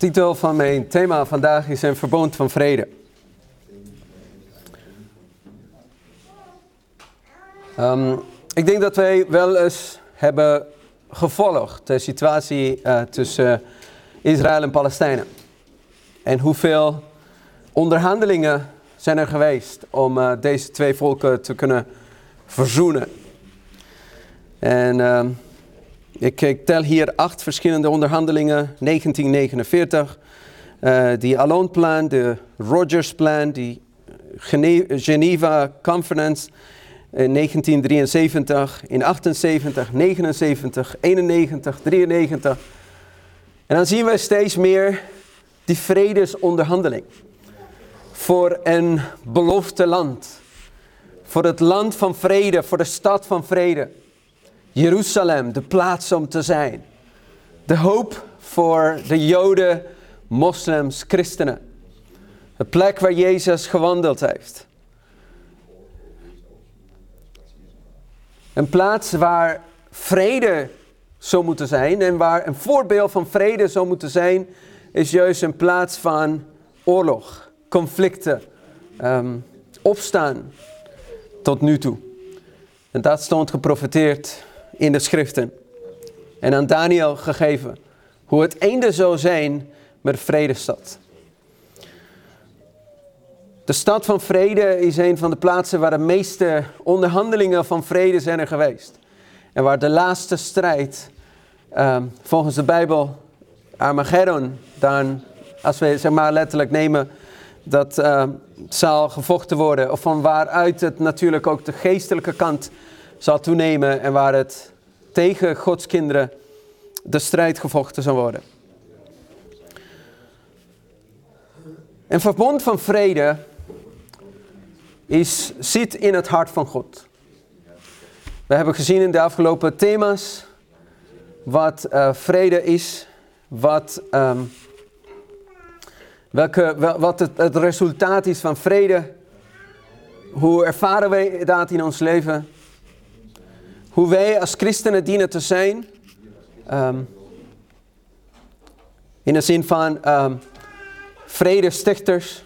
titel van mijn thema vandaag is een verbond van vrede. Ehm, ik denk dat wij wel eens hebben gevolgd de situatie uh, tussen Israël en Palestijnen. En hoeveel onderhandelingen zijn er geweest om uh, deze twee volken te kunnen verzoenen. En uh, ik, tel hier acht verschillende onderhandelingen. 1949, uh, die Alon-plan, de Rogers-plan, die Geneva Conference in 1973, in 78, 79, 91, 93. En dan zien we steeds meer die vredesonderhandeling voor een beloofde land. Voor het land van vrede, voor de stad van vrede. Jeruzalem, de plaats om te zijn. De hoop voor de Joden, moslims, christenen. De plek waar Jezus gewandeld heeft. Een plaats waar vrede zou moeten zijn en waar een voorbeeld van vrede zou moeten zijn, is juist een plaats van oorlog, conflicten, um, opstaan tot nu toe. En dat stond geprofiteerd in de schriften. En aan Daniel gegeven hoe het einde zou zijn met de vredestad. De stad van vrede is een van de plaatsen waar de meeste onderhandelingen van vrede zijn er geweest. En waar de laatste strijd, um, volgens de Bijbel, Armageddon, dan, als we zeg maar letterlijk nemen, dat uh, zal gevochten worden. Of van waaruit het natuurlijk ook de geestelijke kant zal toenemen en waar het tegen Gods kinderen de strijd gevochten zal worden. Een verbond van vrede is, zit in het hart van God. We hebben gezien in de afgelopen thema's wat uh, vrede is, wat, um, welke, wel, wat het, het, resultaat is van vrede. Hoe ervaren wij dat in ons leven? Hoe wij als christenen dienen te zijn. Um, in de zin van um, vredestichters.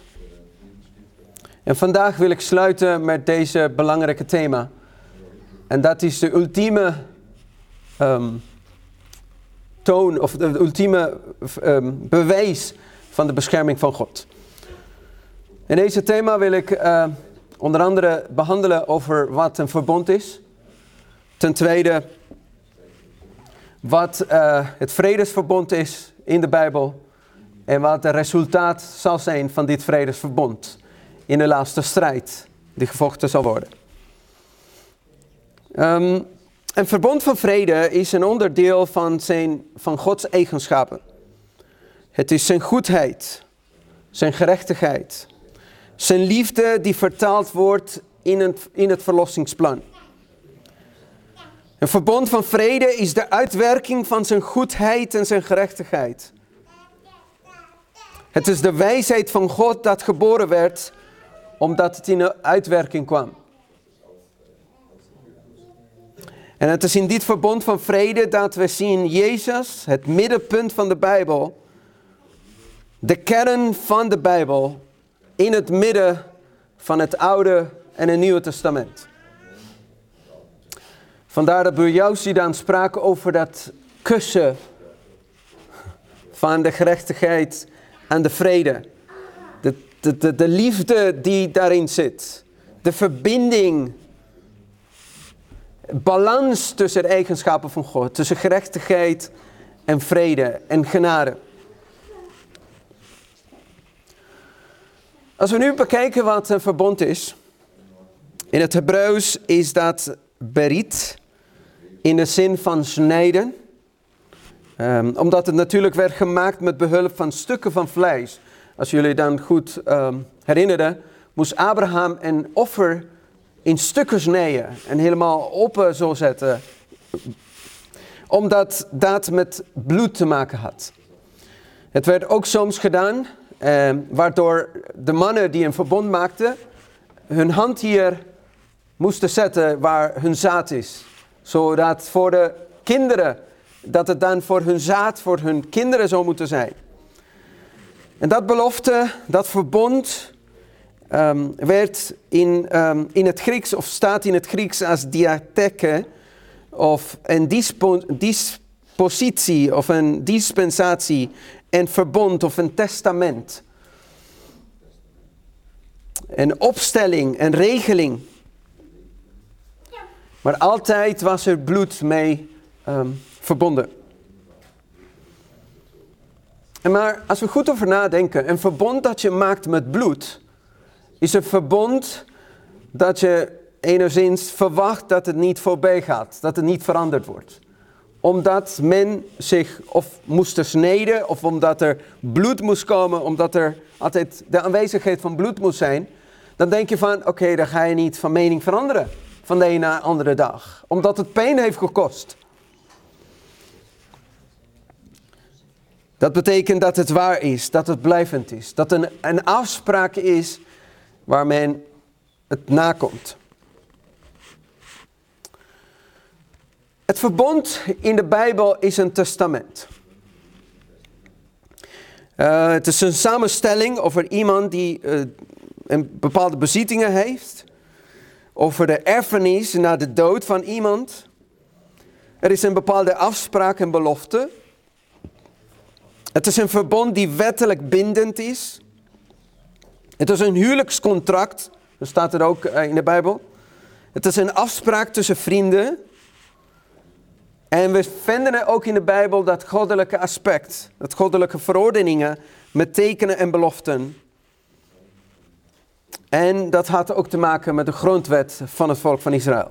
En vandaag wil ik sluiten met deze belangrijke thema. En dat is de ultieme um, toon, of de ultieme bewijs van de bescherming van God. In deze thema wil ik onder andere behandelen over wat een verbond is. Ten tweede, wat uh, het vredesverbond is in de Bijbel. En wat het resultaat zal zijn van dit vredesverbond in de laatste strijd die gevochten zal worden. Um, een verbond van vrede is een onderdeel van, zijn, van Gods eigenschappen. Het is zijn goedheid, zijn gerechtigheid, zijn liefde die vertaald wordt in het, in het verlossingsplan. Een verbond van vrede is de uitwerking van zijn goedheid en zijn gerechtigheid. Het is de wijsheid van God dat geboren werd omdat het in de uitwerking kwam. En het is in dit verbond van vrede dat we zien Jezus, het middenpunt van de Bijbel, de kern van de Bijbel, in het midden van het Oude en het Nieuwe Testament. Vandaar dat Burjousi dan sprak over dat kussen van de gerechtigheid en de vrede de, de, de liefde die daarin zit. De verbinding. Balans tussen de eigenschappen van God. Tussen gerechtigheid en vrede en genade. Als we nu bekijken wat een verbond is. In het Hebreeuws is dat berit. In de zin van snijden. Um, omdat het natuurlijk werd gemaakt met behulp van stukken van vlees. Als jullie dan goed um, herinneren, moest Abraham een offer in stukken snijden en helemaal op zo zetten. Omdat dat met bloed te maken had. Het werd ook soms gedaan, eh, waardoor de mannen die een verbond maakten, hun hand hier moesten zetten waar hun zaad is. Zodat voor de kinderen, dat het dan voor hun zaad, voor hun kinderen zou moeten zijn. En dat belofte, dat verbond, ehm, werd in, ehm, in het Grieks, of staat in het Grieks als diatheke, of een dispo, dispositie, of een dispensatie, een verbond of een testament. Een opstelling, een regeling. Maar altijd was er bloed mee ehm, verbonden. En maar als we goed over nadenken, een verbond dat je maakt met bloed, is een verbond dat je enigszins verwacht dat het niet voorbij gaat, dat het niet veranderd wordt. Omdat men zich of moest snijden, of omdat er bloed moest komen, omdat er altijd de aanwezigheid van bloed moest zijn, dan denk je van, oké, dan ga je niet van mening veranderen van de ene naar de andere dag. Omdat het pijn heeft gekost. Dat betekent dat het waar is, dat het blijvend is. Dat een, een afspraak is waar men het nakomt. Het verbond in de Bijbel is een testament. Uh, het is een samenstelling over iemand die uh, een bepaalde bezittingen heeft. Over de erfenis na de dood van iemand. Er is een bepaalde afspraak en belofte. Het is een verbond die wettelijk bindend is. Het is een huwelijkscontract, dat staat er ook eh, in de Bijbel. Het is een afspraak tussen vrienden. En we vinden ook in de Bijbel dat goddelijke aspect, dat goddelijke verordeningen met tekenen en beloften. En dat had ook te maken met de grondwet van het volk van Israël.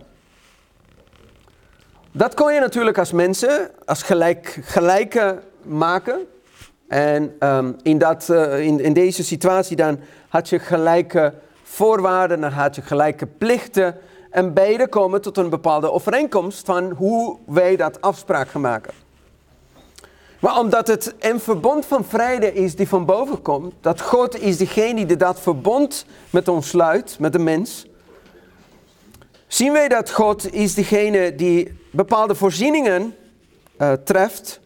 Dat kon je natuurlijk als mensen, als gelijk, gelijke maken. En ehm, in, dat, uh, in, in deze situatie dan had je gelijke voorwaarden, dan had je gelijke plichten. En beide komen tot een bepaalde overeenkomst van hoe wij dat afspraak gaan maken. Maar omdat het een verbond van vrede is die van boven komt, dat God is degene die dat verbond met ons sluit, met de mens, zien wij dat God is degene die bepaalde voorzieningen uh, treft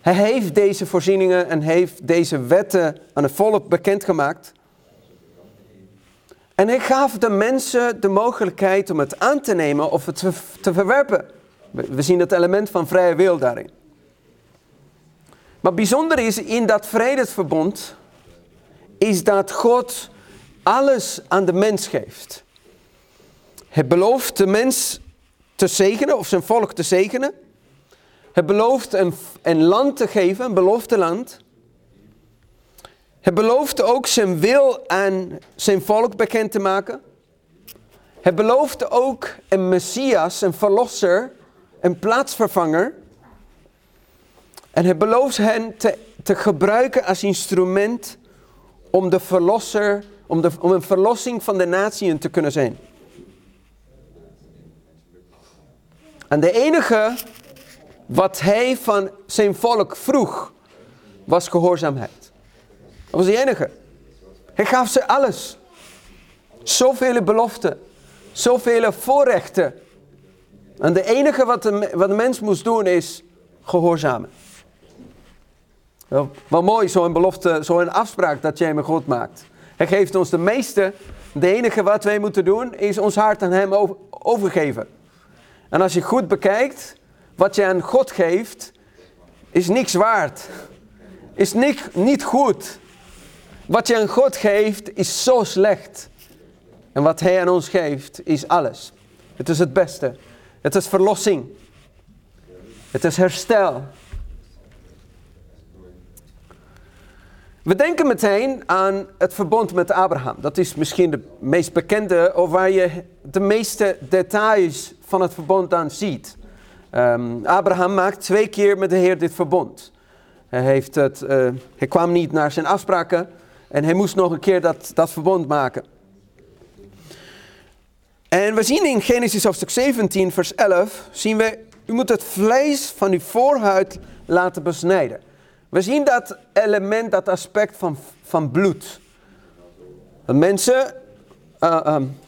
hij heeft deze voorzieningen en heeft deze wetten aan het volk bekendgemaakt. En hij gaf de mensen de mogelijkheid om het aan te nemen of het te, verwerpen. We zien het element van vrije wil daarin. Maar bijzonder is in dat vredesverbond, is dat God alles aan de mens geeft. Hij belooft de mens te zegenen of zijn volk te zegenen. Hij belooft een, een land te geven, een beloofde land. Hij belooft ook zijn wil aan zijn volk bekend te maken. Hij belooft ook een Messias, een verlosser, een plaatsvervanger. En hij belooft hen te, te gebruiken als instrument om de verlosser, om, de, om een verlossing van de natieën te kunnen zijn. En de enige wat hij van zijn volk vroeg, was gehoorzaamheid. Dat was de enige. Hij gaf ze alles. Zoveel beloften. Zoveel voorrechten. En de enige wat de, wat de mens moest doen is gehoorzamen. Wel mooi, zo'n belofte, zo'n afspraak dat jij met God maakt. Hij geeft ons de meeste. De enige wat wij moeten doen is ons hart aan hem overgeven. En als je goed bekijkt, wat je aan God geeft, is niks waard. Is niet, niet goed. Wat je aan God geeft, is zo slecht. En wat Hij aan ons geeft, is alles. Het is het beste. Het is verlossing. Het is herstel. We denken meteen aan het verbond met Abraham. Dat is misschien de meest bekende, of waar je de meeste details van het verbond aan ziet. Um, Abraham maakt twee keer met de Heer dit verbond. Hij, heeft het, uh, hij kwam niet naar zijn afspraken en hij moest nog een keer dat, dat verbond maken. En we zien in Genesis hoofdstuk 17, vers 11, zien we, u moet het vlees van uw voorhuid laten besnijden. We zien dat element, dat aspect van, van bloed. De mensen, uh, um,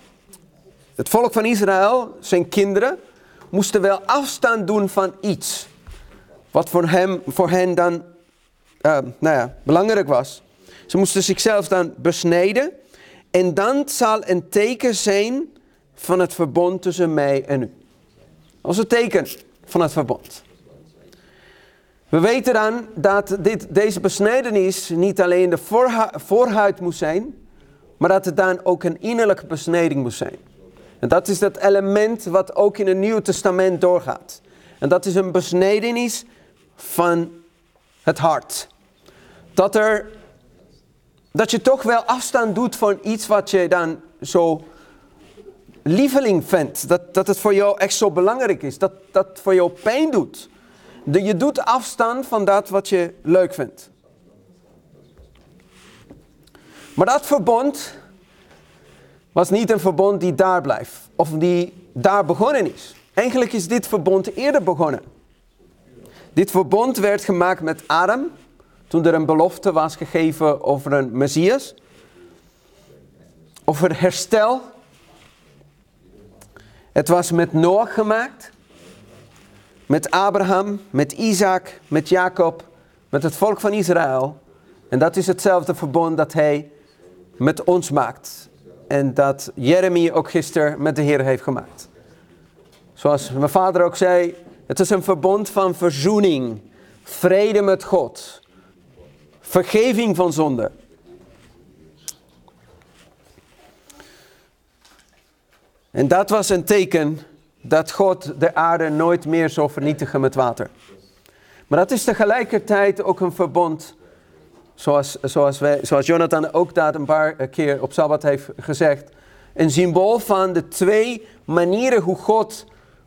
het volk van Israël, zijn kinderen, moesten wel afstand doen van iets. Wat voor, hem, voor hen dan uh, nou ja, belangrijk was. Ze moesten zichzelf dan besnijden. En dan zal een teken zijn van het verbond tussen mij en u. Als een teken van het verbond. We weten dan dat dit, deze besnijdenis niet alleen de voorhuid moest zijn, maar dat het dan ook een innerlijke besneding moest zijn. En dat is dat element wat ook in het Nieuwe Testament doorgaat. En dat is een besnijdenis van het hart. Dat, er, dat je toch wel afstand doet van iets wat je dan zo lieveling vindt. Dat, dat het voor jou echt zo belangrijk is. Dat dat voor jou pijn doet. De, je doet afstand van dat wat je leuk vindt. Maar dat verbond was niet een verbond die daar blijft. Of die daar begonnen is. Eigenlijk is dit verbond eerder begonnen. Dit verbond werd gemaakt met Adam. Toen er een belofte was gegeven over een Messias. Over herstel. Het was met Noach gemaakt. Met Abraham, met Isaac, met Jacob, met het volk van Israël. En dat is hetzelfde verbond dat hij met ons maakt. En dat Jeremie ook gisteren met de Heer heeft gemaakt. Zoals mijn vader ook zei, het is een verbond van verzoening, vrede met God, vergeving van zonde. En dat was een teken dat God de aarde nooit meer zou vernietigen met water. Maar dat is tegelijkertijd ook een verbond, zoals, zoals, wij, zoals Jonathan ook dat een paar keer op Sabbat heeft gezegd. Een symbool van de twee manieren hoe God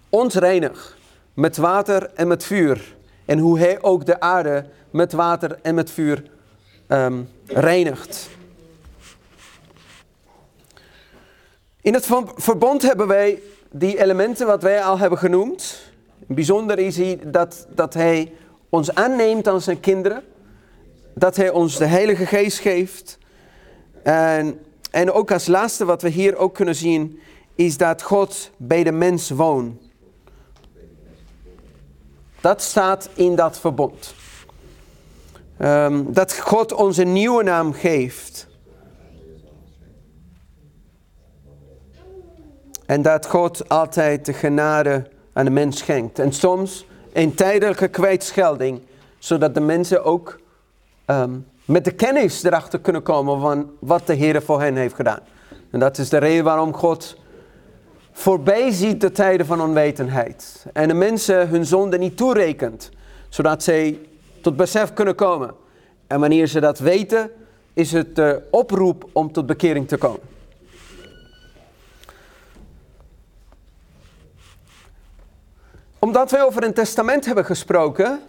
ons reinigt. Met water en met vuur. En hoe hij ook de aarde met water en met vuur um, reinigt. In het verbond hebben wij die elementen wat wij al hebben genoemd. Bijzonder is hij dat, dat hij ons aanneemt als zijn kinderen. Dat hij ons de Heilige Geest geeft. En, en ook als laatste wat we hier ook kunnen zien, is dat God bij de mens woont. Dat staat in dat verbond. Ehm, dat God ons een nieuwe naam geeft. En dat God altijd de genade aan de mens schenkt. En soms een tijdelijke kwijtschelding, zodat de mensen ook ehm, met de kennis erachter kunnen komen van wat de Heer voor hen heeft gedaan. En dat is de reden waarom God voorbij ziet de tijden van onwetendheid. En de mensen hun zonde niet toerekent, zodat zij tot besef kunnen komen. En wanneer ze dat weten, is het de oproep om tot bekering te komen. Omdat wij over een testament hebben gesproken,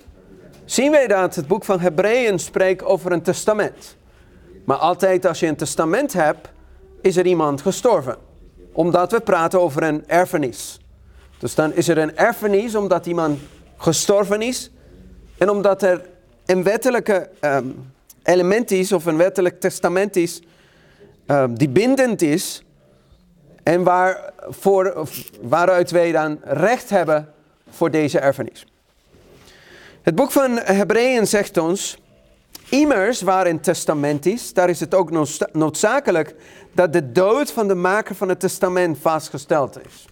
zien wij dat het boek van Hebreeën spreekt over een testament. Maar altijd als je een testament hebt, is er iemand gestorven. Omdat we praten over een erfenis. Dus dan is er een erfenis omdat iemand gestorven is. En omdat er een wettelijke um, element is of een wettelijk testament is um, die bindend is. En waar, voor, waaruit wij dan recht hebben voor deze erfenis. Het boek van Hebreeën zegt ons, immers waar een testament is, daar is het ook noodzakelijk dat de dood van de maker van het testament vastgesteld is.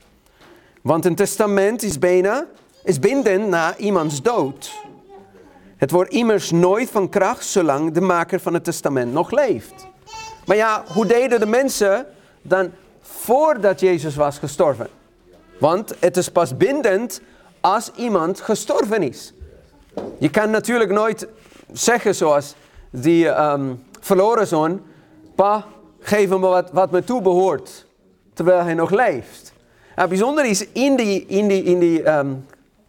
Want een testament is bijna, is bindend na iemands dood. Het wordt immers nooit van kracht zolang de maker van het testament nog leeft. Maar ja, hoe deden de mensen dan voordat Jezus was gestorven? Want het is pas bindend als iemand gestorven is. Je kan natuurlijk nooit zeggen zoals die um, verloren zoon, pa, geef hem wat, wat me toebehoort, terwijl hij nog leeft. Nou, bijzonder is, in, die, in, die, in, die, um,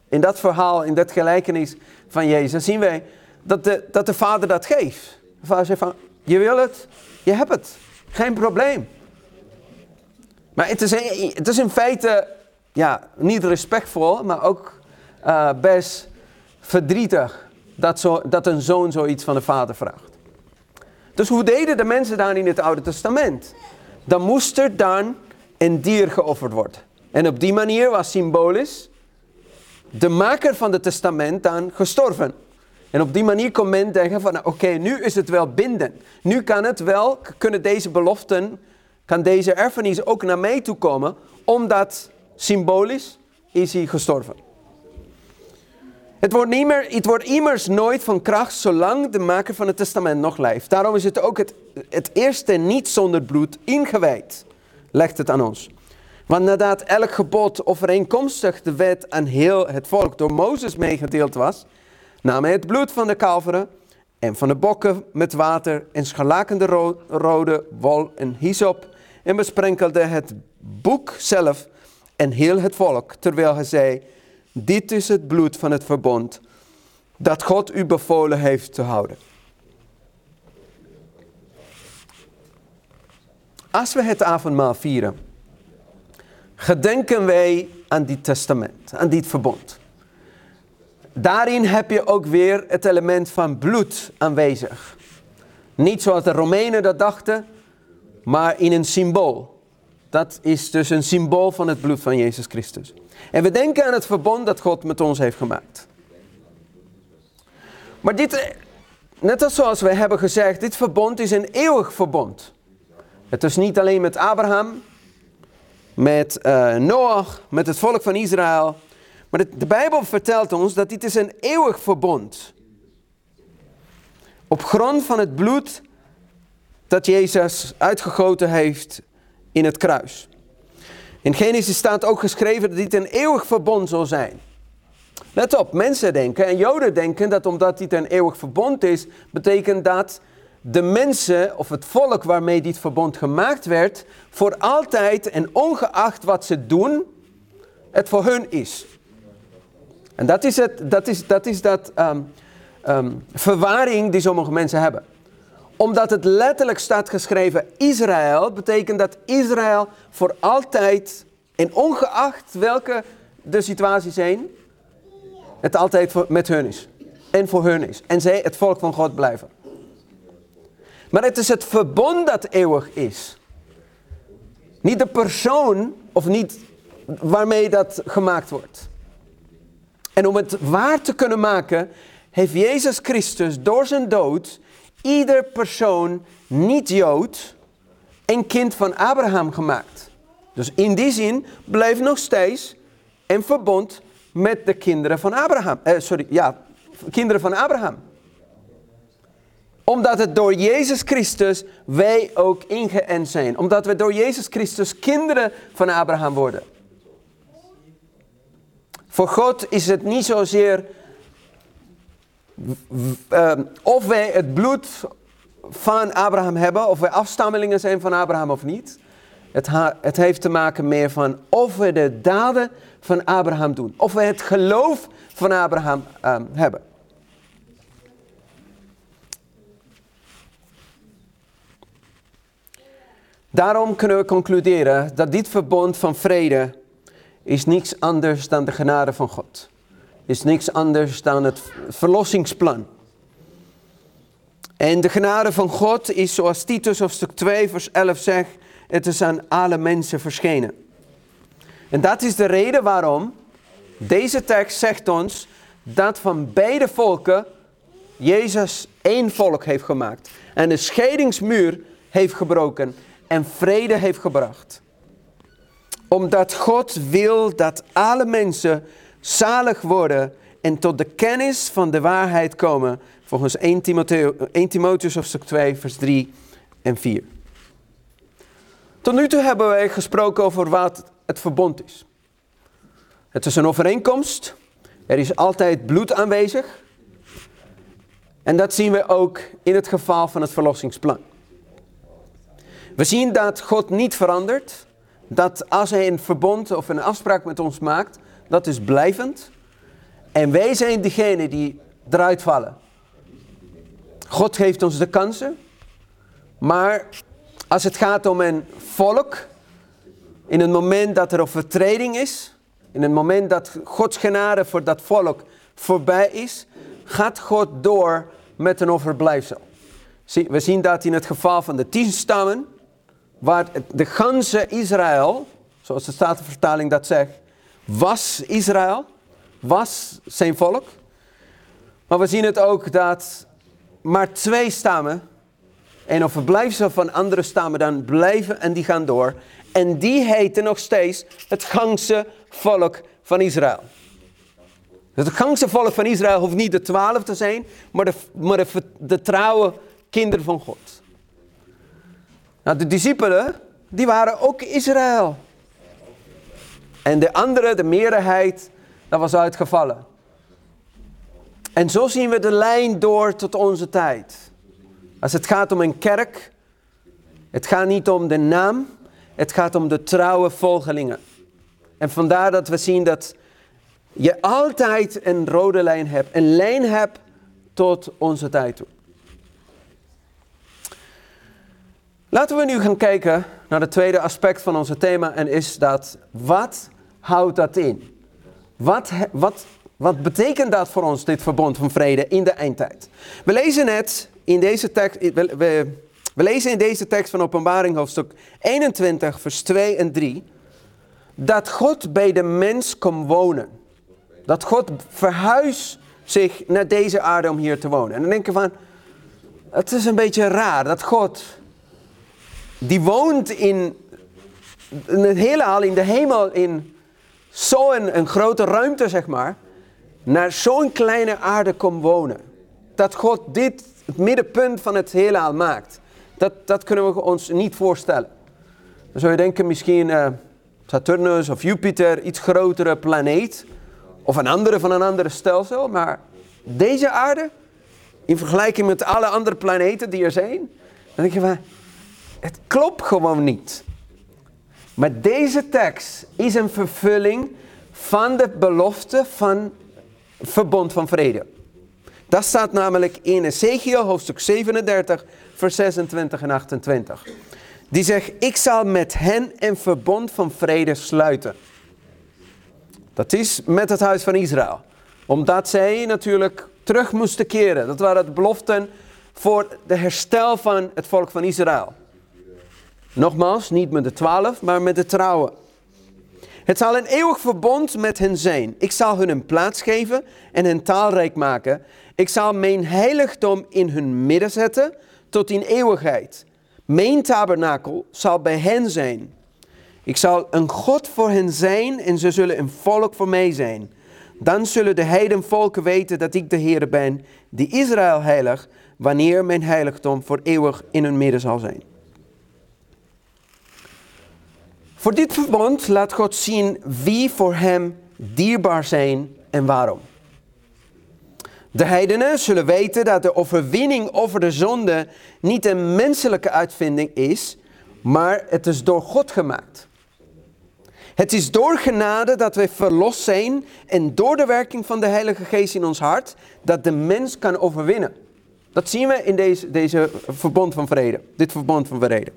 in dat verhaal, in dat gelijkenis van Jezus, zien wij dat de, dat de vader dat geeft. De vader zegt van, je wil het, je hebt het, geen probleem. Maar het is, het is in feite ja, niet respectvol, maar ook uh, best verdrietig dat, zo, dat een zoon zoiets van de vader vraagt. Dus hoe deden de mensen dan in het Oude Testament? Dan moest er dan een dier geofferd worden. En op die manier was symbolisch de maker van het testament dan gestorven. En op die manier kon men denken van, nou, oké, nu is het wel binden. Nu kan het wel, kunnen deze beloften, kan deze erfenis ook naar mij toe komen, omdat symbolisch is hij gestorven. Het wordt, niet meer, het wordt immers nooit van kracht zolang de maker van het testament nog leeft. Daarom is het ook het, eerste niet zonder bloed ingewijd, legt het aan ons. Want nadat elk gebod overeenkomstig de wet aan heel het volk door Mozes meegedeeld was, nam hij het bloed van de kalveren en van de bokken met water en scharlakende ro rode wol en hyssop en besprenkelde het boek zelf en heel het volk, terwijl hij zei, dit is het bloed van het verbond dat God u bevolen heeft te houden. Als we het avondmaal vieren, gedenken wij aan dit testament, aan dit verbond. Daarin heb je ook weer het element van bloed aanwezig. Niet zoals de Romeinen dat dachten, maar in een symbool. Dat is dus een symbool van het bloed van Jezus Christus. En we denken aan het verbond dat God met ons heeft gemaakt. Maar dit, net als zoals we hebben gezegd, dit verbond is een eeuwig verbond. Het is niet alleen met Abraham, met uh, Noach, met het volk van Israël. Maar de, Bijbel vertelt ons dat dit is een eeuwig verbond. Op grond van het bloed dat Jezus uitgegoten heeft in het kruis. In Genesis staat ook geschreven dat dit een eeuwig verbond zal zijn. Let op, mensen denken en Joden denken dat omdat dit een eeuwig verbond is, betekent dat de mensen of het volk waarmee dit verbond gemaakt werd, voor altijd en ongeacht wat ze doen, het voor hun is. En dat is, het, dat, is, dat, is dat um, verwaring die sommige mensen hebben. Omdat het letterlijk staat geschreven Israël, betekent dat Israël voor altijd en ongeacht welke de situaties zijn, het altijd voor, met hun is. En voor hun is. En zij het volk van God blijven. Maar het is het verbond dat eeuwig is. Niet de persoon of niet waarmee dat gemaakt wordt. En om het waar te kunnen maken, heeft Jezus Christus door zijn dood ieder persoon niet-Jood een kind van Abraham gemaakt. Dus in die zin blijft nog steeds een verbond met de kinderen van Abraham. Eh, sorry, ja, kinderen van Abraham omdat het door Jezus Christus wij ook ingeënt zijn. Omdat we door Jezus Christus kinderen van Abraham worden. Voor God is het niet zozeer uh, of wij het bloed van Abraham hebben, of wij afstammelingen zijn van Abraham of niet. Het, het heeft te maken meer van of we de daden van Abraham doen. Of we het geloof van Abraham uh, hebben. Daarom kunnen we concluderen dat dit verbond van vrede is niets anders dan de genade van God. Is niks anders dan het verlossingsplan. En de genade van God is zoals Titus hoofdstuk 2 vers 11 zegt, het is aan alle mensen verschenen. En dat is de reden waarom deze tekst zegt ons dat van beide volken Jezus één volk heeft gemaakt. En de scheidingsmuur heeft gebroken en vrede heeft gebracht. Omdat God wil dat alle mensen zalig worden en tot de kennis van de waarheid komen. Volgens 1 Timotheus, 1 Timotheus hoofdstuk 2 vers 3 en 4. Tot nu toe hebben wij gesproken over wat het verbond is. Het is een overeenkomst. Er is altijd bloed aanwezig. En dat zien we ook in het geval van het verlossingsplan. We zien dat God niet verandert. Dat als hij een verbond of een afspraak met ons maakt, dat is blijvend. En wij zijn degene die eruit vallen. God geeft ons de kansen. Maar als het gaat om een volk, in het moment dat er een vertreding is, in het moment dat Gods genade voor dat volk voorbij is, gaat God door met een overblijfsel. We zien dat in het geval van de tien stammen waar de ganse Israël, zoals de Statenvertaling dat zegt, was Israël, was zijn volk. Maar we zien het ook dat maar twee stammen en of verblijfsel van andere stammen dan blijven en die gaan door. En die heten nog steeds het gangse volk van Israël. Het gangse volk van Israël hoeft niet de twaalf te zijn, maar de, maar de, de trouwe kinderen van God. Nou, de discipelen, die waren ook Israël. En de andere, de meerderheid, dat was uitgevallen. En zo zien we de lijn door tot onze tijd. Als het gaat om een kerk, het gaat niet om de naam, het gaat om de trouwe volgelingen. En vandaar dat we zien dat je altijd een rode lijn hebt, een lijn hebt tot onze tijd toe. Laten we nu gaan kijken naar het tweede aspect van onze thema en is dat, wat houdt dat in? Wat, wat, wat betekent dat voor ons, dit verbond van vrede in de eindtijd? We lezen net in deze tekst, we, we, lezen in deze tekst van Openbaring hoofdstuk 21, vers 2 en 3, dat God bij de mens komt wonen. Dat God verhuist zich naar deze aarde om hier te wonen. En dan denk je van, het is een beetje raar dat God, die woont in, in het heelal, in de hemel, in zo'n een grote ruimte, zeg maar, naar zo'n kleine aarde komt wonen. Dat God dit het middenpunt van het heelal maakt. Dat, dat kunnen we ons niet voorstellen. Dan zou je denken misschien uh, Saturnus of Jupiter, iets grotere planeet. Of een andere van een andere stelsel. Maar deze aarde, in vergelijking met alle andere planeten die er zijn. Dan denk je van, het klopt gewoon niet. Maar deze tekst is een vervulling van de belofte van verbond van vrede. Dat staat namelijk in Ezekiel hoofdstuk 37, vers 26 en 28. Die zegt, ik zal met hen een verbond van vrede sluiten. Dat is met het huis van Israël. Omdat zij natuurlijk terug moesten keren. Dat waren de beloften voor de herstel van het volk van Israël. Nogmaals, niet met de twaalf, maar met de trouwen. Het zal een eeuwig verbond met hen zijn. Ik zal hun een plaats geven en hen taalrijk maken. Ik zal mijn heiligdom in hun midden zetten tot in eeuwigheid. Mijn tabernakel zal bij hen zijn. Ik zal een God voor hen zijn en ze zullen een volk voor mij zijn. Dan zullen de heidenvolken weten dat ik de Heer ben, die Israël heilig, wanneer mijn heiligdom voor eeuwig in hun midden zal zijn. Voor dit verbond laat God zien wie voor hem dierbaar zijn en waarom. De heidenen zullen weten dat de overwinning over de zonde niet een menselijke uitvinding is, maar het is door God gemaakt. Het is door genade dat wij verlost zijn en door de werking van de Heilige Geest in ons hart dat de mens kan overwinnen. Dat zien we in deze, deze verbond van vrede, dit verbond van vrede.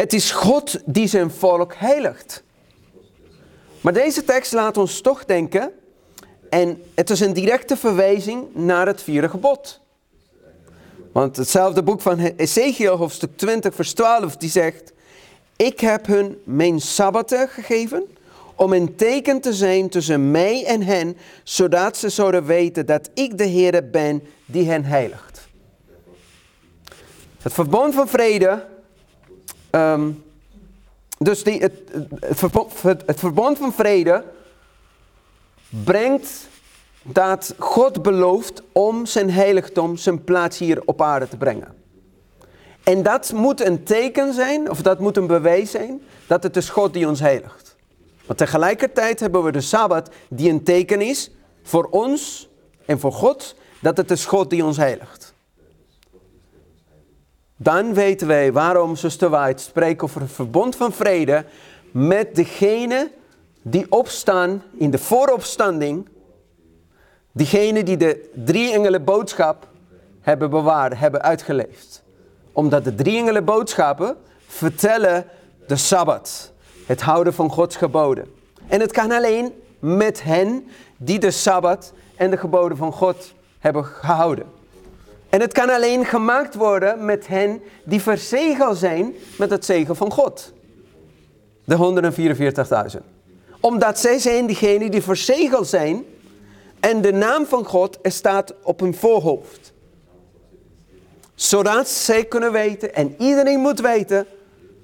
Het is God die zijn volk heiligt. Maar deze tekst laat ons toch denken, en het is een directe verwijzing naar het vierde gebod. Want hetzelfde boek van Ezekiel, hoofdstuk 20, vers 12, die zegt, ik heb hun mijn sabbaten gegeven om een teken te zijn tussen mij en hen, zodat ze zouden weten dat ik de Heer ben die hen heiligt. Het verbond van vrede Ehm, dus die, het, het, verbond, het, verbond van vrede brengt dat God belooft om zijn heiligdom, zijn plaats hier op aarde te brengen. En dat moet een teken zijn, of dat moet een bewijs zijn, dat het is God die ons heiligt. Maar tegelijkertijd hebben we de Sabbat die een teken is voor ons en voor God, dat het is God die ons heiligt. Dan weten wij waarom zuster White spreekt over het verbond van vrede met degene die opstaan in de vooropstanding. Diegenen die de drie engelen boodschap hebben bewaard, hebben uitgeleefd. Omdat de drie engelen boodschappen vertellen de Sabbat. Het houden van Gods geboden. En het kan alleen met hen die de Sabbat en de geboden van God hebben gehouden. En het kan alleen gemaakt worden met hen die verzegeld zijn met het zegen van God. De 144.000. Omdat zij zijn diegenen die verzegeld zijn En de naam van God staat op hun voorhoofd. Zodat zij kunnen weten, en iedereen moet weten,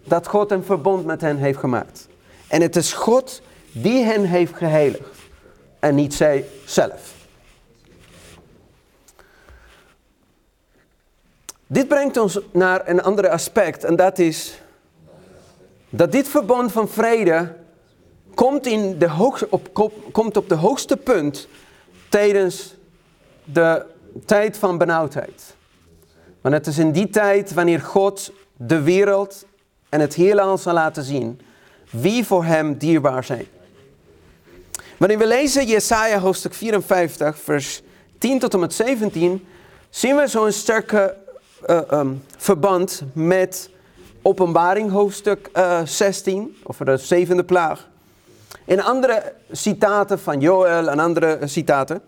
dat God een verbond met hen heeft gemaakt. En het is God die hen heeft geheiligd. En niet zij zelf. Dit brengt ons naar een ander aspect. En dat is dat dit verbond van vrede komt, in de hoogste, op, komt op de hoogste punt tijdens de tijd van benauwdheid. Want het is in die tijd wanneer God de wereld en het heelal zal laten zien wie voor hem dierbaar zijn. Wanneer we lezen Jesaja hoofdstuk 54, vers 10 tot en met 17, zien we zo'n sterke uh, um, verband met openbaring hoofdstuk uh, eh, 16, of de zevende plaag. In andere citaten van Joel en andere citaten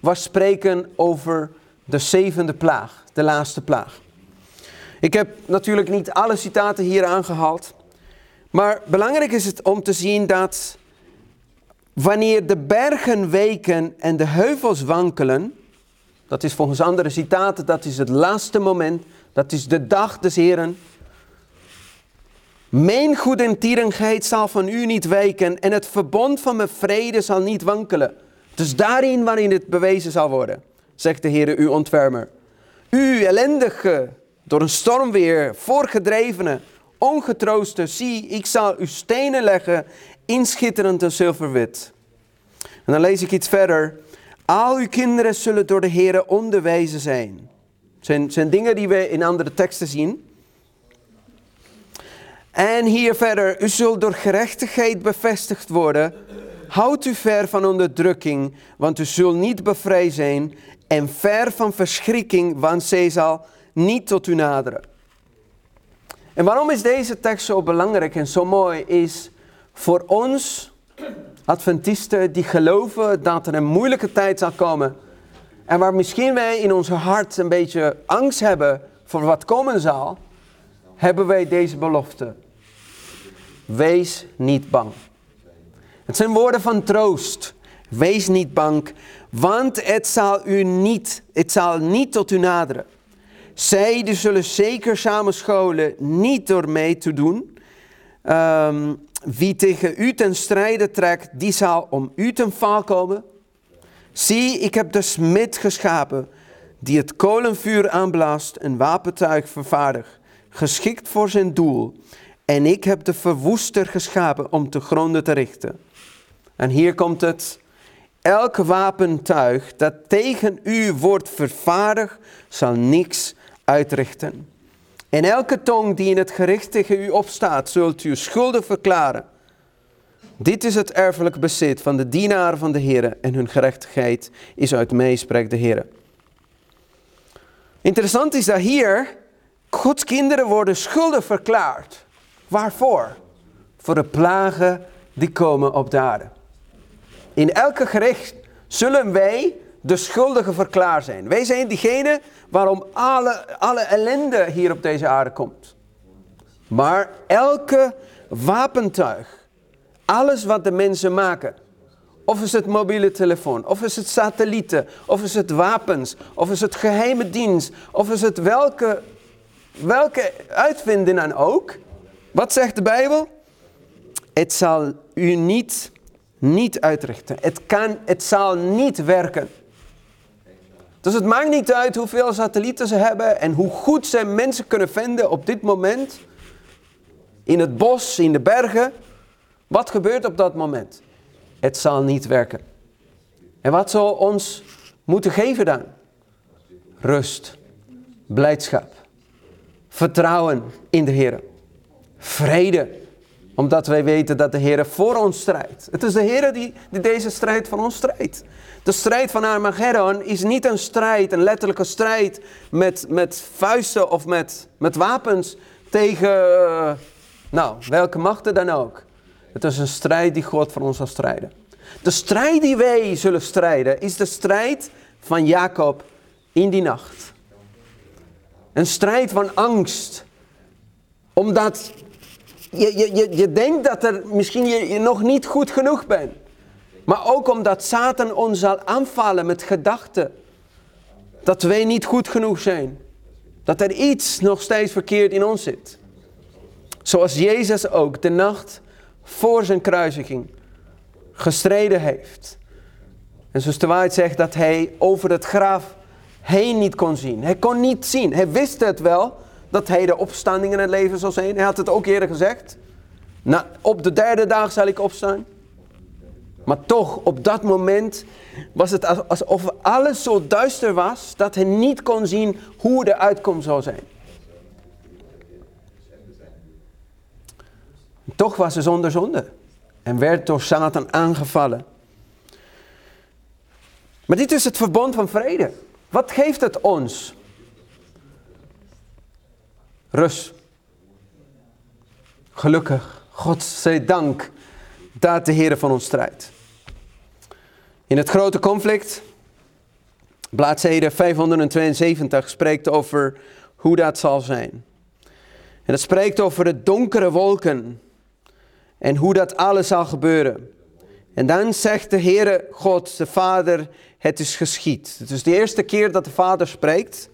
was spreken over de zevende plaag, de laatste plaag. Ik heb natuurlijk niet alle citaten hier aangehaald, maar belangrijk is het om te zien dat wanneer de bergen weken en de heuvels wankelen, dat is volgens andere citaten, dat is het laatste moment, dat is de dag des Heren. Mijn goedentierigheid zal van u niet wijken en het verbond van mijn vrede zal niet wankelen. Dus daarin waarin het bewezen zal worden, zegt de Heer, uw ontfermer. U ellendige, door een stormweer, voorgedrevene, ongetrooste, zie, ik zal u stenen leggen in schitterend en zilverwit. En dan lees ik iets verder. Al uw kinderen zullen door de Heer onderwezen zijn. zijn, zijn dingen die we in andere teksten zien. En hier verder, u zult door gerechtigheid bevestigd worden. Houd u ver van onderdrukking, want u zult niet bevrijd zijn. En ver van verschrikking, want zij zal niet tot u naderen. En waarom is deze tekst zo belangrijk en zo mooi? Is voor ons Adventisten die geloven dat er een moeilijke tijd zal komen. En waar misschien wij in ons hart een beetje angst hebben voor wat komen zal, hebben wij deze belofte. Wees niet bang. Het zijn woorden van troost. Wees niet bang, want het zal u niet, het zal niet tot u naderen. Zij die zullen zeker samen scholen, niet door mee te doen. Um, wie tegen u ten strijde trekt, die zal om u ten val komen. Zie, ik heb de smid geschapen, die het kolenvuur aanblaast, een wapentuig vervaardigt, geschikt voor zijn doel. En ik heb de verwoester geschapen om te gronden te richten. En hier komt het. Elk wapentuig dat tegen u wordt vervaardigd, zal niks uitrichten. En elke tong die in het gericht tegen u opstaat, zult u schuldig verklaren. Dit is het erfelijk bezit van de dienaren van de Heer en hun gerechtigheid is uit mij, spreekt de Heer. Interessant is dat hier Gods kinderen worden schuldig verklaard. Waarvoor? Voor de plagen die komen op de aarde. In elke gericht zullen wij de schuldige verklaard zijn. Wij zijn diegene waarom alle, alle ellende hier op deze aarde komt. Maar elke wapentuig, alles wat de mensen maken, of is het mobiele telefoon, of is het satellieten, of is het wapens, of is het geheime dienst, of is het welke, welke uitvinding dan ook. Wat zegt de Bijbel? Het zal u niet, niet uitrichten. Het, kan, het zal niet werken. Dus het maakt niet uit hoeveel satellieten ze hebben en hoe goed ze mensen kunnen vinden op dit moment. In het bos, in de bergen. Wat gebeurt op dat moment? Het zal niet werken. En wat zal ons moeten geven dan? Rust, blijdschap, vertrouwen in de Heer, vrede, omdat wij weten dat de Heer voor ons strijdt. Het is de Heer die, die deze strijd van ons strijdt. De strijd van Armageddon is niet een strijd, een letterlijke strijd met, met vuisten of met, met wapens tegen, uh, nou, welke machten dan ook. Het is een strijd die God voor ons zal strijden. De strijd die wij zullen strijden is de strijd van Jacob in die nacht. Een strijd van angst. Omdat je, je, je, denkt dat er misschien je, je nog niet goed genoeg bent. Maar ook omdat Satan ons zal aanvallen met gedachten. Dat wij niet goed genoeg zijn. Dat er iets nog steeds verkeerd in ons zit. Zoals Jezus ook de nacht voor zijn kruisiging gestreden heeft. En zoals de waarheid zegt dat hij over het graf heen niet kon zien. Hij kon niet zien. Hij wist het wel dat hij de opstanding in het leven zou zijn. Hij had het ook eerder gezegd. Nou, op de derde dag zal ik opstaan. Maar toch, op dat moment was het alsof alles zo duister was dat hij niet kon zien hoe de uitkomst zou zijn. Toch was hij zonder zonde en werd door Satan aangevallen. Maar dit is het verbond van vrede. Wat geeft het ons? Rust. Gelukkig, God zij dank, dat de Heer van ons strijdt. In het grote conflict, bladzijde 572, spreekt over hoe dat zal zijn. En het spreekt over de donkere wolken en hoe dat alles zal gebeuren. En dan zegt de Heere God, de Vader, het is geschied. Het is de eerste keer dat de Vader spreekt.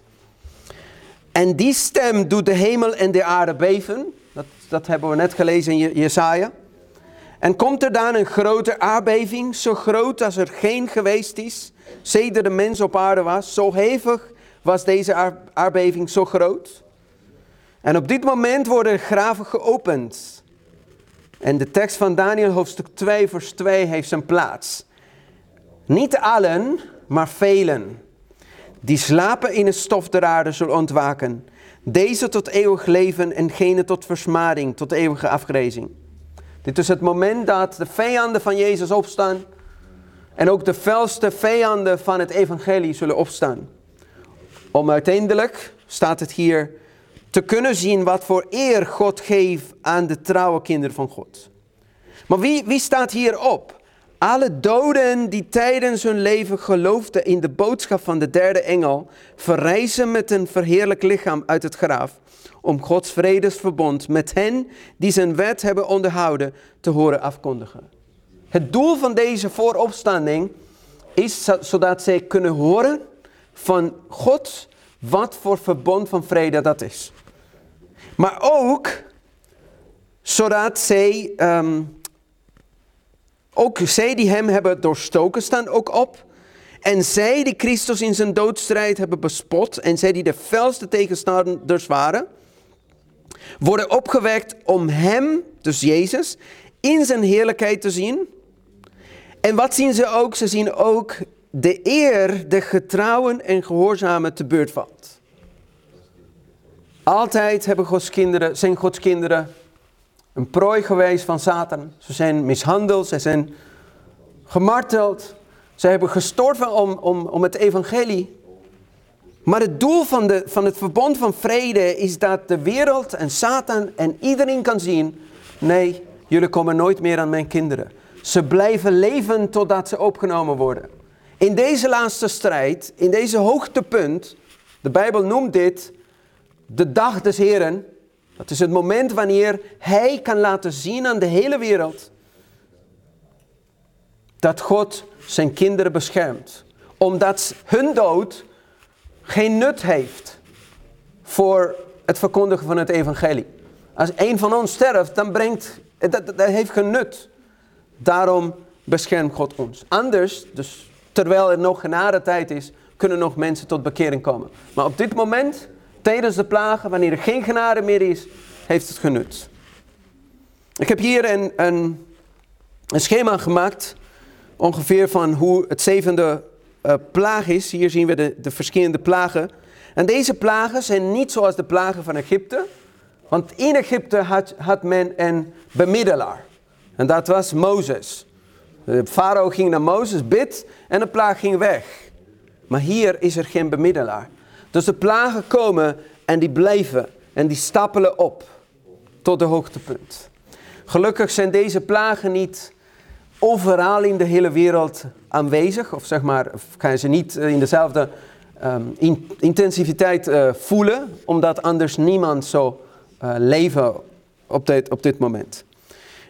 En die stem doet de hemel en de aarde beven. Dat, dat hebben we net gelezen in Jesaja. En komt er dan een grote aardbeving, zo groot als er geen geweest is, sedert de mens op aarde was. Zo hevig was deze aardbeving zo groot. En op dit moment worden graven geopend. En de tekst van Daniel hoofdstuk 2 vers 2 heeft zijn plaats. Niet allen, maar velen. Die slapen in het stof der aarde zullen ontwaken. Deze tot eeuwig leven en gene tot versmading, tot eeuwige afgrezing. Dit is het moment dat de vijanden van Jezus opstaan. En ook de felste vijanden van het evangelie zullen opstaan. Om uiteindelijk, staat het hier, te kunnen zien wat voor eer God geeft aan de trouwe kinderen van God. Maar wie, wie staat hier op? Alle doden die tijdens hun leven geloofden in de boodschap van de derde engel, verrijzen met een verheerlijk lichaam uit het graf, om Gods vredesverbond met hen die zijn wet hebben onderhouden te horen afkondigen. Het doel van deze vooropstanding is zodat zij kunnen horen van God wat voor verbond van vrede dat is. Maar ook zodat zij, ehm, ook zij die hem hebben doorstoken, staan ook op. En zij die Christus in zijn doodstrijd hebben bespot, en zij die de felste tegenstanders waren, worden opgewekt om hem, dus Jezus, in zijn heerlijkheid te zien. En wat zien ze ook? Ze zien ook de eer de getrouwen en gehoorzamen te beurt valt. Altijd hebben Gods kinderen, zijn Gods kinderen een prooi geweest van Satan. Ze zijn mishandeld, ze zijn gemarteld. Ze hebben gestorven om, om, om het evangelie. Maar het doel van, de, van het verbond van vrede is dat de wereld en Satan en iedereen kan zien... Nee, jullie komen nooit meer aan mijn kinderen. Ze blijven leven totdat ze opgenomen worden. In deze laatste strijd, in deze hoogtepunt... De Bijbel noemt dit de dag des Heren. Dat is het moment wanneer Hij kan laten zien aan de hele wereld dat God zijn kinderen beschermt. Omdat hun dood geen nut heeft voor het verkondigen van het evangelie. Als een van ons sterft, dan brengt, dat, heeft geen nut. Daarom beschermt God ons. Anders, dus terwijl er nog genade tijd is, kunnen nog mensen tot bekering komen. Maar op dit moment tijdens de plagen, wanneer er geen genade meer is, heeft het genut. Ik heb hier een, een, een schema gemaakt, ongeveer van hoe het zevende uh, plaag is. Hier zien we de, de verschillende plagen. En deze plagen zijn niet zoals de plagen van Egypte. Want in Egypte had, had men een bemiddelaar. En dat was Mozes. De farao ging naar Mozes, bid en de plaag ging weg. Maar hier is er geen bemiddelaar. Dus de plagen komen en die blijven en die stapelen op tot de hoogtepunt. Gelukkig zijn deze plagen niet overal in de hele wereld aanwezig, of zeg maar, kan ze niet in dezelfde um, intensiviteit uh, voelen, omdat anders niemand zou uh, leven op dit, op dit moment.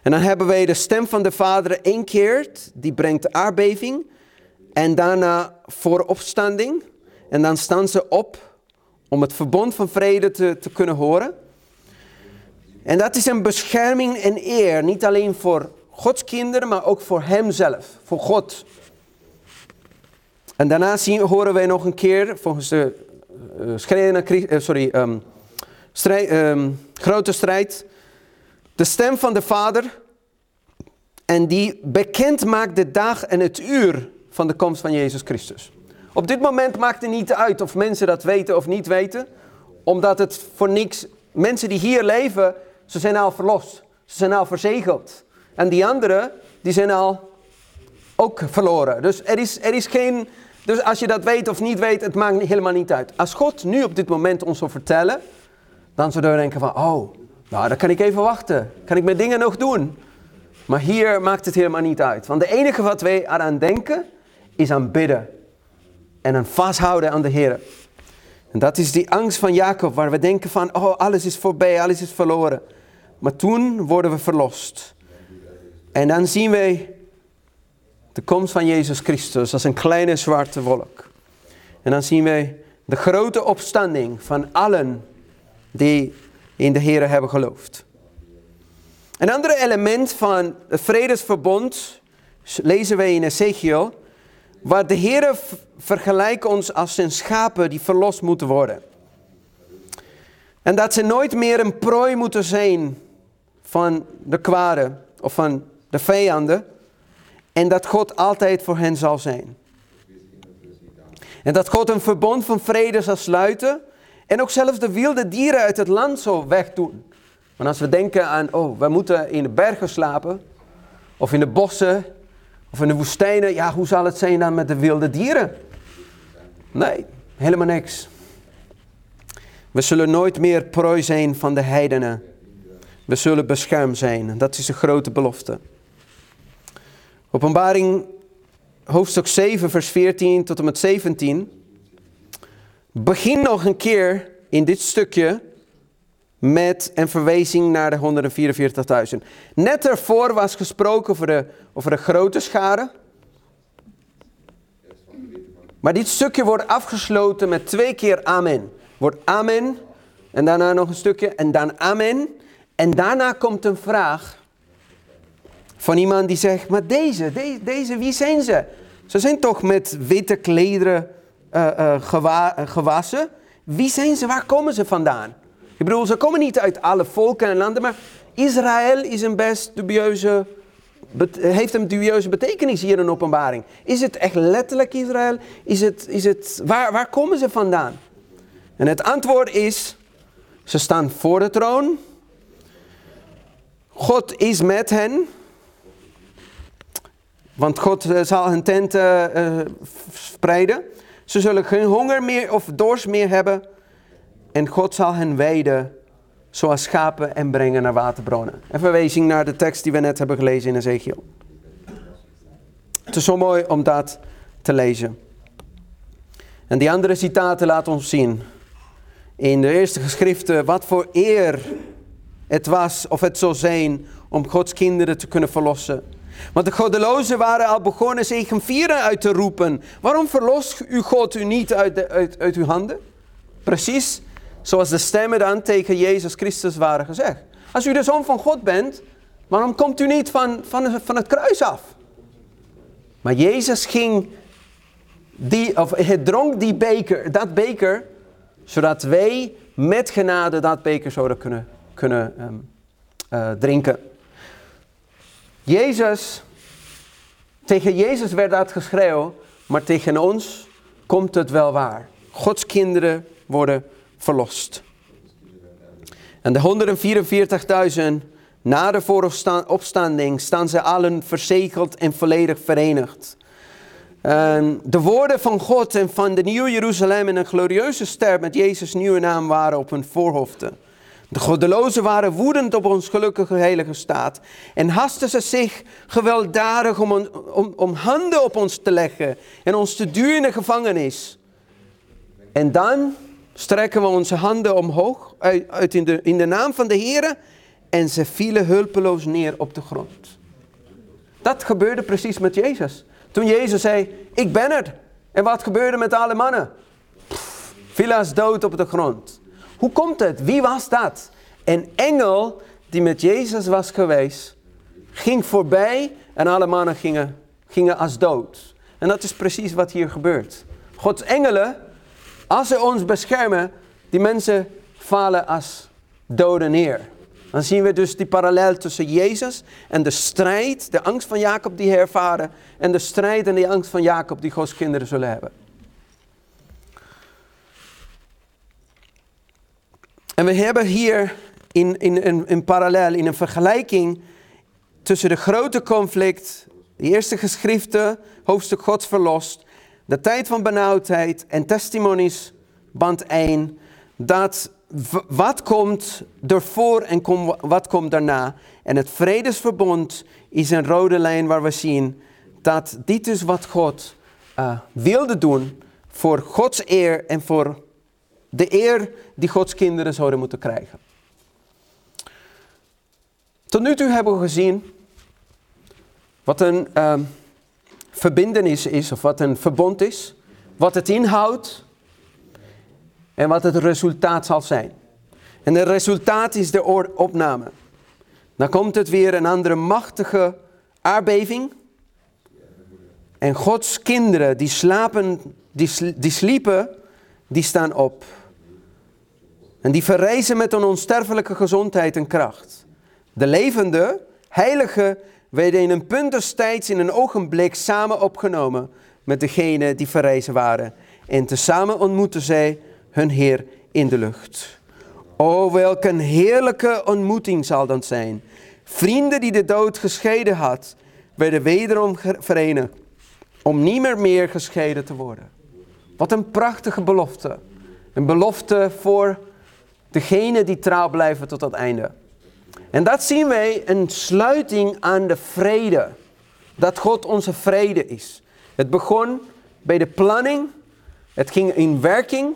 En dan hebben wij de stem van de Vader één keer, die brengt aardbeving. En daarna voor opstanding. En dan staan ze op om het verbond van vrede te, te kunnen horen. En dat is een bescherming en eer, niet alleen voor Gods kinderen, maar ook voor Hemzelf, voor God. En daarna zien, horen wij nog een keer, volgens de uh, sorry, strijd, um, grote strijd, de stem van de Vader. En die bekend maakt de dag en het uur van de komst van Jezus Christus. Op dit moment maakt het niet uit of mensen dat weten of niet weten, omdat het voor niks, mensen die hier leven, ze zijn al verlost. Ze zijn al verzegeld. En die anderen, die zijn al ook verloren. Dus er is, er is geen, dus als je dat weet of niet weet, het maakt helemaal niet uit. Als God nu op dit moment ons zou vertellen, dan zouden we denken van, oh, nou dan kan ik even wachten. Kan ik mijn dingen nog doen? Maar hier maakt het helemaal niet uit. Want de enige wat wij aan denken, is aan bidden. En aan vasthouden aan de Heer. En dat is die angst van Jacob, waar we denken van, oh, alles is voorbij, alles is verloren. Maar toen worden we verlost. En dan zien wij de komst van Jezus Christus als een kleine zwarte wolk. En dan zien wij de grote opstanding van allen die in de Heer hebben geloofd. Een ander element van het vredesverbond lezen wij in Ezekiel, waar de Heer vergelijkt ons als zijn schapen die verlost moeten worden. En dat ze nooit meer een prooi moeten zijn van de kwade of van de vijanden. En dat God altijd voor hen zal zijn. En dat God een verbond van vrede zal sluiten. En ook zelfs de wilde dieren uit het land zal wegdoen. Want als we denken aan, oh, we moeten in de bergen slapen. Of in de bossen. Of in de woestijnen. Ja, hoe zal het zijn dan met de wilde dieren? Nee, helemaal niks. We zullen nooit meer prooi zijn van de heidenen. We zullen beschermd zijn. Dat is een grote belofte. Openbaring hoofdstuk 7, vers 14 tot en met 17. Begin nog een keer in dit stukje met een verwijzing naar de 144.000. Net ervoor was gesproken over de, over de grote schade. Maar dit stukje wordt afgesloten met twee keer amen. Wordt amen en daarna nog een stukje en dan amen. En daarna komt een vraag van iemand die zegt, maar deze, deze, deze wie zijn ze? Ze zijn toch met witte klederen uh, uh, gewassen? Wie zijn ze? Waar komen ze vandaan? Ik bedoel, ze komen niet uit alle volken en landen, maar Israël is een best dubieuze, heeft een dubieuze betekenis hier in openbaring. Is het echt letterlijk Israël? Is het, is het, waar, waar komen ze vandaan? En het antwoord is, ze staan voor de troon. God is met hen. Want God eh, zal hun tent uh, spreiden. Ze zullen geen honger meer of dorst meer hebben. En God zal hen weiden zoals schapen en brengen naar waterbronnen. En verwijzing naar de tekst die we net hebben gelezen in Ezekiel. Het is zo mooi om dat te lezen. En die andere citaten laten ons zien. In de eerste geschriften wat voor eer het was of het zou zijn om Gods kinderen te kunnen verlossen. Want de goddelozen waren al begonnen een vieren uit te roepen. Waarom verlost u God u niet uit, uit, uit uw handen? Precies zoals de stemmen dan tegen Jezus Christus waren gezegd. Als u de zoon van God bent, waarom komt u niet van, van, van het kruis af? Maar Jezus ging, die, of hij dronk die beker, dat beker, zodat wij met genade dat beker zouden kunnen, kunnen um, uh, drinken. Jezus, tegen Jezus werd dat geschreeuw, maar tegen ons komt het wel waar. Gods kinderen worden verlost. En de 144.000 na de vooropstanding staan ze allen verzegeld en volledig verenigd. En de woorden van God en van de Nieuwe Jeruzalem en een glorieuze ster met Jezus' nieuwe naam waren op hun voorhoofden. De goddelozen waren woedend op ons gelukkige heilige staat en hasten ze zich gewelddadig om, om, om handen op ons te leggen en ons te duwen in de gevangenis. En dan strekken we onze handen omhoog uit, in, de, in de naam van de Heer en ze vielen hulpeloos neer op de grond. Dat gebeurde precies met Jezus. Toen Jezus zei, ik ben er. En wat gebeurde met alle mannen? Vielen dood op de grond. Hoe komt het? Wie was dat? Een engel die met Jezus was geweest, ging voorbij en alle mannen gingen, gingen als dood. En dat is precies wat hier gebeurt. Gods engelen, als ze ons beschermen, die mensen vallen als doden neer. Dan zien we dus die parallel tussen Jezus en de strijd, de angst van Jacob die hij ervaren, en de strijd en de angst van Jacob die Gods kinderen zullen hebben. En we hebben hier in, in, in, in parallel, in een vergelijking tussen de grote conflict, de eerste geschriften, hoofdstuk Gods verlost, de tijd van benauwdheid en testimonies, band 1, dat wat komt ervoor en wat komt daarna. En het vredesverbond is een rode lijn waar we zien dat dit is wat God uh, wilde doen voor Gods eer en voor de eer die Gods kinderen zouden moeten krijgen. Tot nu toe hebben we gezien wat een uh, verbindenis is, of wat een verbond is, wat het inhoudt en wat het resultaat zal zijn. En het resultaat is de opname. Dan komt het weer een andere machtige aardbeving. En Gods kinderen die slapen, die, die sliepen, die staan op. En die verrijzen met een onsterfelijke gezondheid en kracht. De levende, heilige, werden in een punt des tijds in een ogenblik samen opgenomen met degenen die verrezen waren. En tezamen ontmoetten zij hun Heer in de lucht. O, welke een heerlijke ontmoeting zal dat zijn. Vrienden die de dood gescheiden had, werden wederom verenigd om niet meer meer gescheiden te worden. Wat een prachtige belofte. Een belofte voor degenen die trouw blijven tot het einde. En dat zien wij een sluiting aan de vrede. Dat God onze vrede is. Het begon bij de planning. Het ging in werking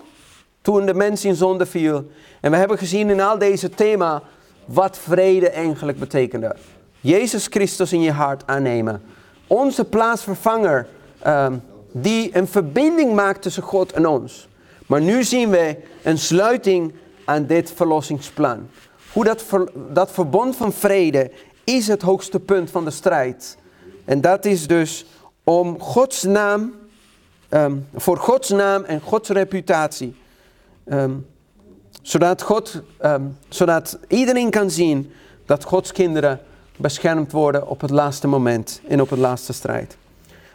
toen de mens in zonde viel. En we hebben gezien in al deze thema wat vrede eigenlijk betekende. Jezus Christus in je hart aannemen. Onze plaatsvervanger um, die een verbinding maakt tussen God en ons. Maar nu zien we een sluiting aan dit verlossingsplan. Hoe dat, dat verbond van vrede is het hoogste punt van de strijd. En dat is dus om Gods naam, um, voor Gods naam en Gods reputatie Um, zodat, God, um, zodat iedereen kan zien dat Gods kinderen beschermd worden op het laatste moment en op het laatste strijd.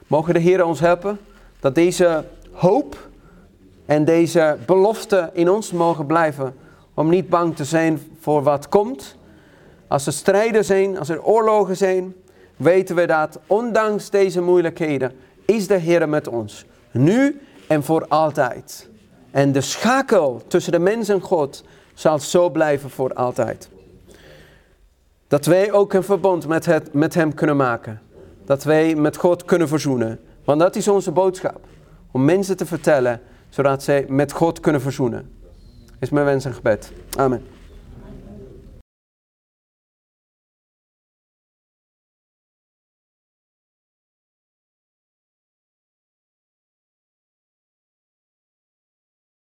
Mogen de Heer ons helpen dat deze hoop en deze belofte in ons mogen blijven. Om niet bang te zijn voor wat komt. Als er strijden zijn, als er oorlogen zijn, weten we dat ondanks deze moeilijkheden is de Heer met ons. Nu en voor altijd. En de schakel tussen de mens en God zal zo blijven voor altijd. Dat wij ook een verbond met, het, met Hem kunnen maken. Dat wij met God kunnen verzoenen. Want dat is onze boodschap. Om mensen te vertellen, zodat zij met God kunnen verzoenen. Is mijn wens en gebed. Amen.